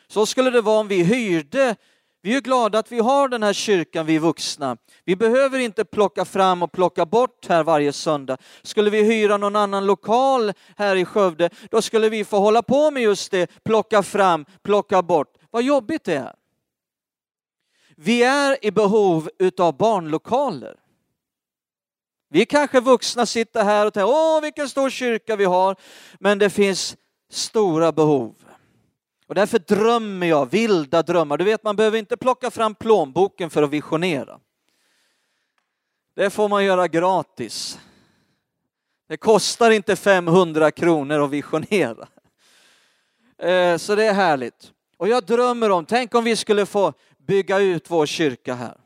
Så skulle det vara om vi hyrde. Vi är glada att vi har den här kyrkan, vi vuxna. Vi behöver inte plocka fram och plocka bort här varje söndag. Skulle vi hyra någon annan lokal här i Skövde, då skulle vi få hålla på med just det, plocka fram, plocka bort. Vad jobbigt det är. Vi är i behov utav barnlokaler. Vi kanske vuxna sitter här och tänker, åh vilken stor kyrka vi har, men det finns stora behov. Och därför drömmer jag vilda drömmar. Du vet, man behöver inte plocka fram plånboken för att visionera. Det får man göra gratis. Det kostar inte 500 kronor att visionera. Eh, så det är härligt. Och jag drömmer om, tänk om vi skulle få bygga ut vår kyrka här.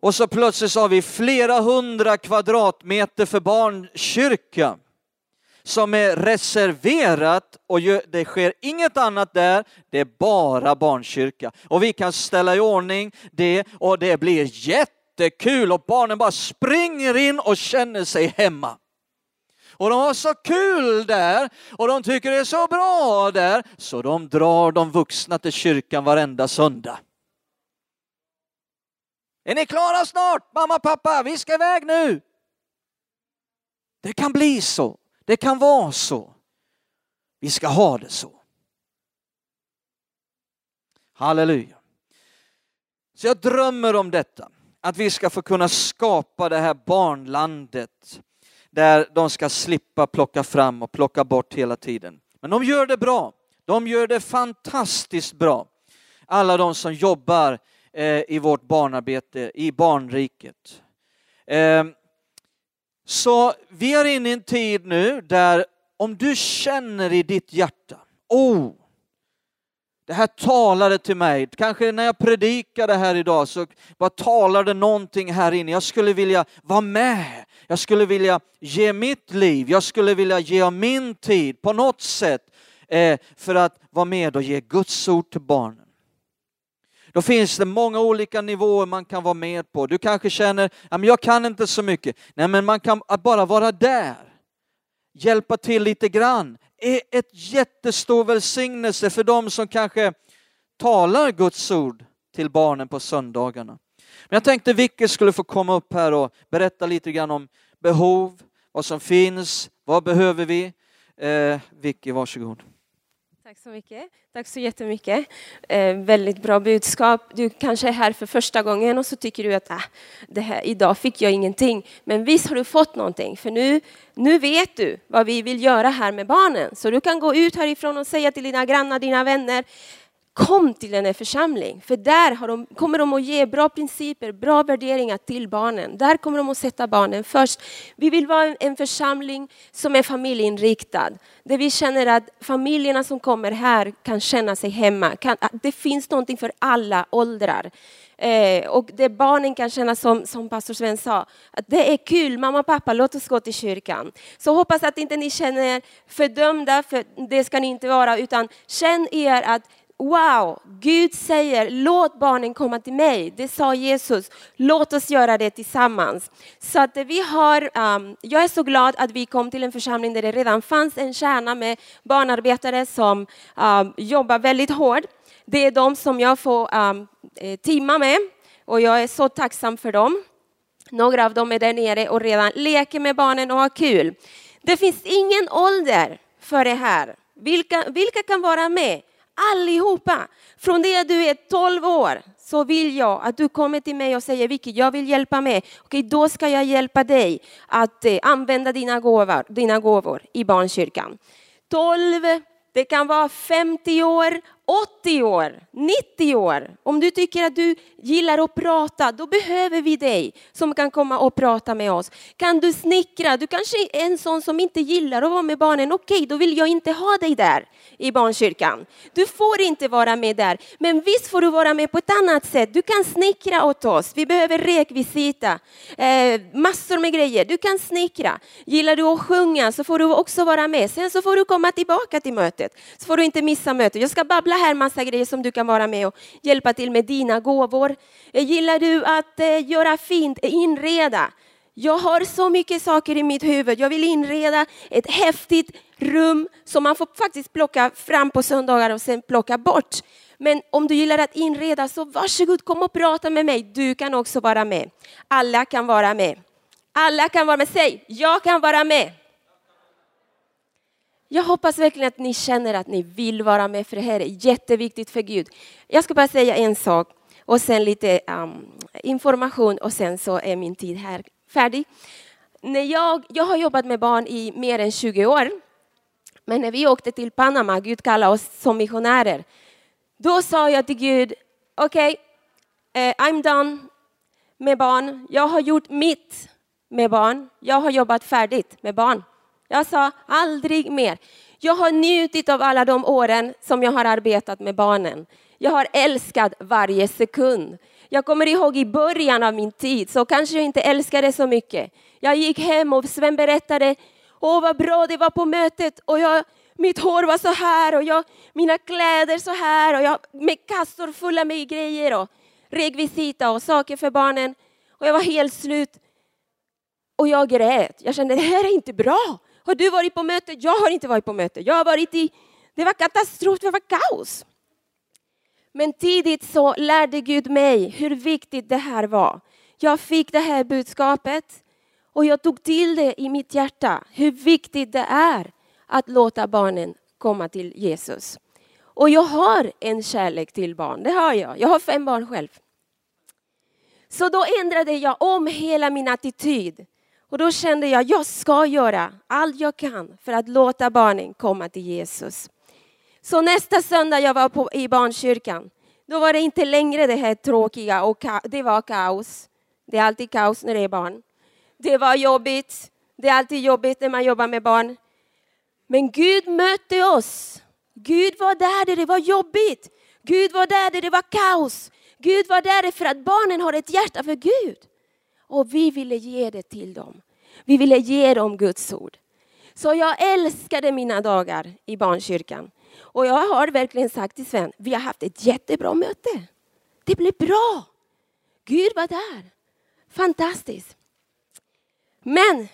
Och så plötsligt så har vi flera hundra kvadratmeter för barnkyrka som är reserverat och det sker inget annat där, det är bara barnkyrka. Och vi kan ställa i ordning det och det blir jättekul och barnen bara springer in och känner sig hemma. Och de har så kul där och de tycker det är så bra där så de drar de vuxna till kyrkan varenda söndag. Är ni klara snart? Mamma, och pappa, vi ska iväg nu. Det kan bli så. Det kan vara så. Vi ska ha det så. Halleluja. Så jag drömmer om detta, att vi ska få kunna skapa det här barnlandet där de ska slippa plocka fram och plocka bort hela tiden. Men de gör det bra. De gör det fantastiskt bra. Alla de som jobbar eh, i vårt barnarbete, i barnriket. Ehm, så vi är inne i en tid nu där om du känner i ditt hjärta, oh, det här talade till mig. Kanske när jag predikade här idag så bara talade någonting här inne. Jag skulle vilja vara med. Jag skulle vilja ge mitt liv. Jag skulle vilja ge min tid på något sätt eh, för att vara med och ge Guds ord till barnen. Då finns det många olika nivåer man kan vara med på. Du kanske känner, jag kan inte så mycket. Nej, men man kan bara vara där. Hjälpa till lite grann är ett jättestor välsignelse för dem som kanske talar Guds ord till barnen på söndagarna. Men jag tänkte Vicky skulle få komma upp här och berätta lite grann om behov, vad som finns, vad behöver vi? Eh, Vicky, varsågod. Tack så mycket. Tack så jättemycket. Eh, väldigt bra budskap. Du kanske är här för första gången och så tycker du att ah, det här, idag fick jag ingenting. Men visst har du fått någonting, för nu, nu vet du vad vi vill göra här med barnen. Så du kan gå ut härifrån och säga till dina grannar, dina vänner, Kom till den här församlingen, för där har de, kommer de att ge bra principer, bra värderingar till barnen. Där kommer de att sätta barnen först. Vi vill vara en församling som är familjeinriktad, där vi känner att familjerna som kommer här kan känna sig hemma. Kan, det finns någonting för alla åldrar. Eh, och det barnen kan känna som, som pastor Sven sa, att det är kul, mamma och pappa, låt oss gå till kyrkan. Så hoppas att inte ni känner er fördömda, för det ska ni inte vara, utan känn er att Wow, Gud säger låt barnen komma till mig. Det sa Jesus. Låt oss göra det tillsammans. Så att vi har, um, jag är så glad att vi kom till en församling där det redan fanns en kärna med barnarbetare som um, jobbar väldigt hårt. Det är de som jag får ehm, eh, um, timma med och jag är så tacksam för dem. Några av dem är där nere och redan leker med barnen och har kul. Det finns ingen ålder för det här. Vilka, vilka kan vara med? Allihopa! Från det att du är 12 år så vill jag att du kommer till mig och säger Vicky, jag vill hjälpa mig. Okej, då ska jag hjälpa dig att eh, använda dina gåvor, dina gåvor i barnkyrkan. 12, det kan vara 50 år, 80 år, 90 år. Om du tycker att du gillar att prata, då behöver vi dig som kan komma och prata med oss. Kan du snickra? Du kanske är en sån som inte gillar att vara med barnen. Okej, då vill jag inte ha dig där i barnkyrkan. Du får inte vara med där. Men visst får du vara med på ett annat sätt. Du kan snickra åt oss. Vi behöver rekvisita, eh, massor med grejer. Du kan snickra. Gillar du att sjunga så får du också vara med. Sen så får du komma tillbaka till mötet. Så får du inte missa mötet. Jag ska babbla här massa grejer som du kan vara med och hjälpa till med dina gåvor. Eh, gillar du att eh, göra fint, eh, inreda? Jag har så mycket saker i mitt huvud. Jag vill inreda ett häftigt rum som man får faktiskt plocka fram på söndagar och sen plocka bort. Men om du gillar att inreda så varsågod kom och prata med mig. Du kan också vara med. Alla kan vara med. Alla kan vara med. Säg, jag kan vara med. Jag hoppas verkligen att ni känner att ni vill vara med för det här är jätteviktigt för Gud. Jag ska bara säga en sak och sen lite um, information och sen så är min tid här färdig. När jag, jag har jobbat med barn i mer än 20 år. Men när vi åkte till Panama, Gud kallade oss som missionärer, då sa jag till Gud, okej, okay, I'm done med barn. Jag har gjort mitt med barn. Jag har jobbat färdigt med barn. Jag sa aldrig mer. Jag har njutit av alla de åren som jag har arbetat med barnen. Jag har älskat varje sekund. Jag kommer ihåg i början av min tid så kanske jag inte älskade så mycket. Jag gick hem och Sven berättade, åh vad bra det var på mötet och jag, mitt hår var så här och jag, mina kläder så här och jag med kassor fulla med grejer och rekvisita och saker för barnen. Och jag var helt slut. Och jag grät. Jag kände det här är inte bra. Har du varit på möte? Jag har inte varit på möte. Jag har varit i, det var katastrof, det var kaos. Men tidigt så lärde Gud mig hur viktigt det här var. Jag fick det här budskapet och jag tog till det i mitt hjärta, hur viktigt det är att låta barnen komma till Jesus. Och jag har en kärlek till barn, det har jag. Jag har fem barn själv. Så då ändrade jag om hela min attityd. Och då kände jag, jag ska göra allt jag kan för att låta barnen komma till Jesus. Så nästa söndag jag var på, i barnkyrkan, då var det inte längre det här tråkiga och det var kaos. Det är alltid kaos när det är barn. Det var jobbigt. Det är alltid jobbigt när man jobbar med barn. Men Gud mötte oss. Gud var där där det var jobbigt. Gud var där där det var kaos. Gud var där för att barnen har ett hjärta för Gud. Och vi ville ge det till dem. Vi ville ge dem Guds ord. Så jag älskade mina dagar i barnkyrkan. Och jag har verkligen sagt till Sven, vi har haft ett jättebra möte. Det blev bra. Gud var där. Fantastiskt. Men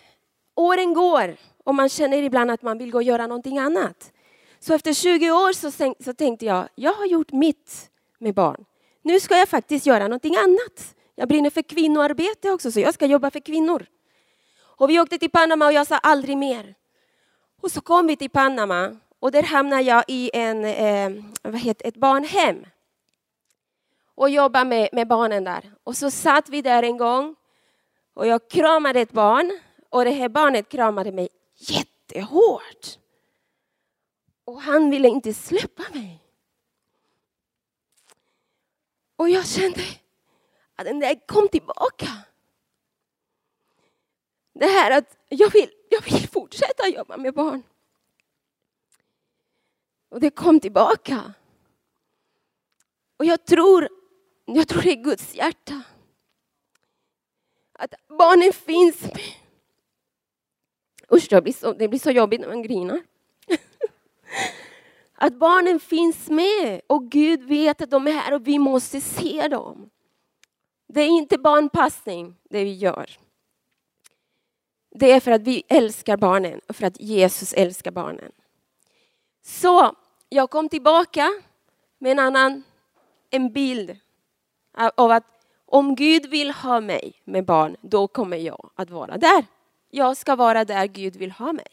åren går och man känner ibland att man vill gå och göra någonting annat. Så efter 20 år så, så tänkte jag, jag har gjort mitt med barn. Nu ska jag faktiskt göra någonting annat. Jag brinner för kvinnoarbete också, så jag ska jobba för kvinnor. Och vi åkte till Panama och jag sa aldrig mer. Och så kom vi till Panama och där hamnade jag i en, eh, vad heter, ett barnhem. Och jobbade med, med barnen där. Och så satt vi där en gång och jag kramade ett barn och det här barnet kramade mig jättehårt. Och han ville inte släppa mig. Och jag kände att den där kom tillbaka. Det här att jag vill, jag vill fortsätta jobba med barn. Och det kom tillbaka. Och jag tror, jag tror det är Guds hjärta. Att barnen finns med. Usch, det blir så, det blir så jobbigt när man grinar. Att barnen finns med och Gud vet att de är här och vi måste se dem. Det är inte barnpassning det vi gör. Det är för att vi älskar barnen och för att Jesus älskar barnen. Så jag kom tillbaka med en annan en bild av att om Gud vill ha mig med barn, då kommer jag att vara där. Jag ska vara där Gud vill ha mig.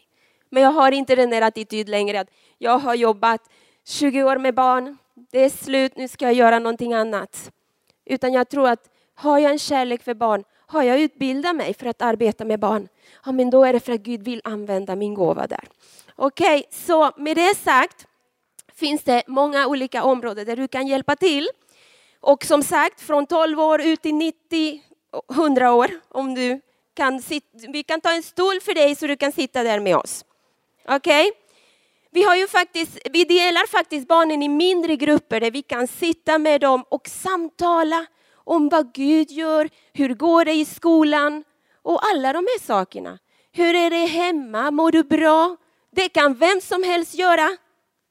Men jag har inte den där attityd längre att jag har jobbat 20 år med barn, det är slut, nu ska jag göra någonting annat. Utan jag tror att har jag en kärlek för barn, har jag utbildat mig för att arbeta med barn, ja men då är det för att Gud vill använda min gåva där. Okej, okay, så med det sagt finns det många olika områden där du kan hjälpa till. Och som sagt, från 12 år ut till 90, 100 år, om du kan sitta, vi kan ta en stol för dig så du kan sitta där med oss. Okej? Okay? Vi, har ju faktiskt, vi delar faktiskt barnen i mindre grupper där vi kan sitta med dem och samtala om vad Gud gör, hur går det i skolan och alla de här sakerna. Hur är det hemma? Mår du bra? Det kan vem som helst göra.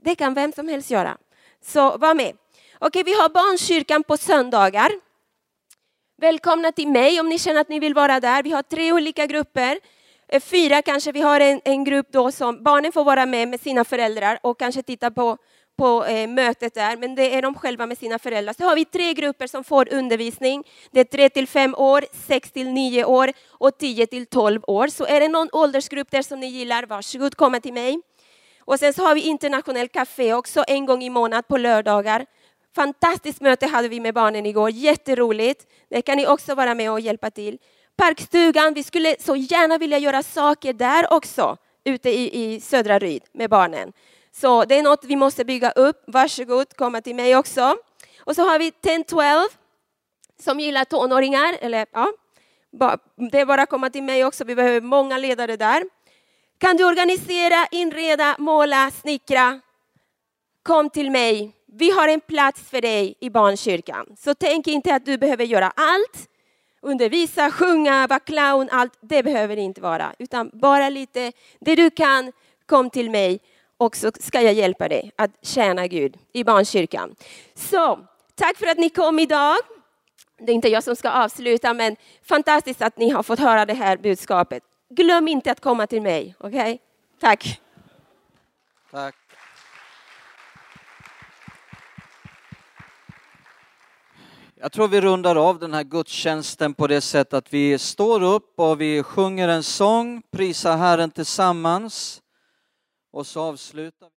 Det kan vem som helst göra. Så var med. Okej, vi har barnkyrkan på söndagar. Välkomna till mig om ni känner att ni vill vara där. Vi har tre olika grupper. Eh, fyra kanske, vi har en, en grupp då som barnen får vara med med sina föräldrar och kanske titta på, på eh, mötet där, men det är de själva med sina föräldrar. Så har vi tre grupper som får undervisning. Det är tre till fem år, sex till nio år och tio till tolv år. Så är det någon åldersgrupp där som ni gillar, varsågod komma till mig. Och sen så har vi internationell café också en gång i månaden på lördagar. Fantastiskt möte hade vi med barnen igår, jätteroligt. Det kan ni också vara med och hjälpa till. Parkstugan, vi skulle så gärna vilja göra saker där också, ute i, i södra Ryd med barnen. Så det är något vi måste bygga upp. Varsågod, komma till mig också. Och så har vi 10-12 som gillar tonåringar. Eller, ja, det är bara att komma till mig också, vi behöver många ledare där. Kan du organisera, inreda, måla, snickra? Kom till mig. Vi har en plats för dig i barnkyrkan. Så tänk inte att du behöver göra allt. Undervisa, sjunga, vara clown, allt. Det behöver det inte vara. Utan bara lite, det du kan, kom till mig och så ska jag hjälpa dig att tjäna Gud i barnkyrkan. Så, tack för att ni kom idag. Det är inte jag som ska avsluta, men fantastiskt att ni har fått höra det här budskapet. Glöm inte att komma till mig, okej? Okay? Tack. Tack. Jag tror vi rundar av den här gudstjänsten på det sättet att vi står upp och vi sjunger en sång, prisar Herren tillsammans och så avslutar vi.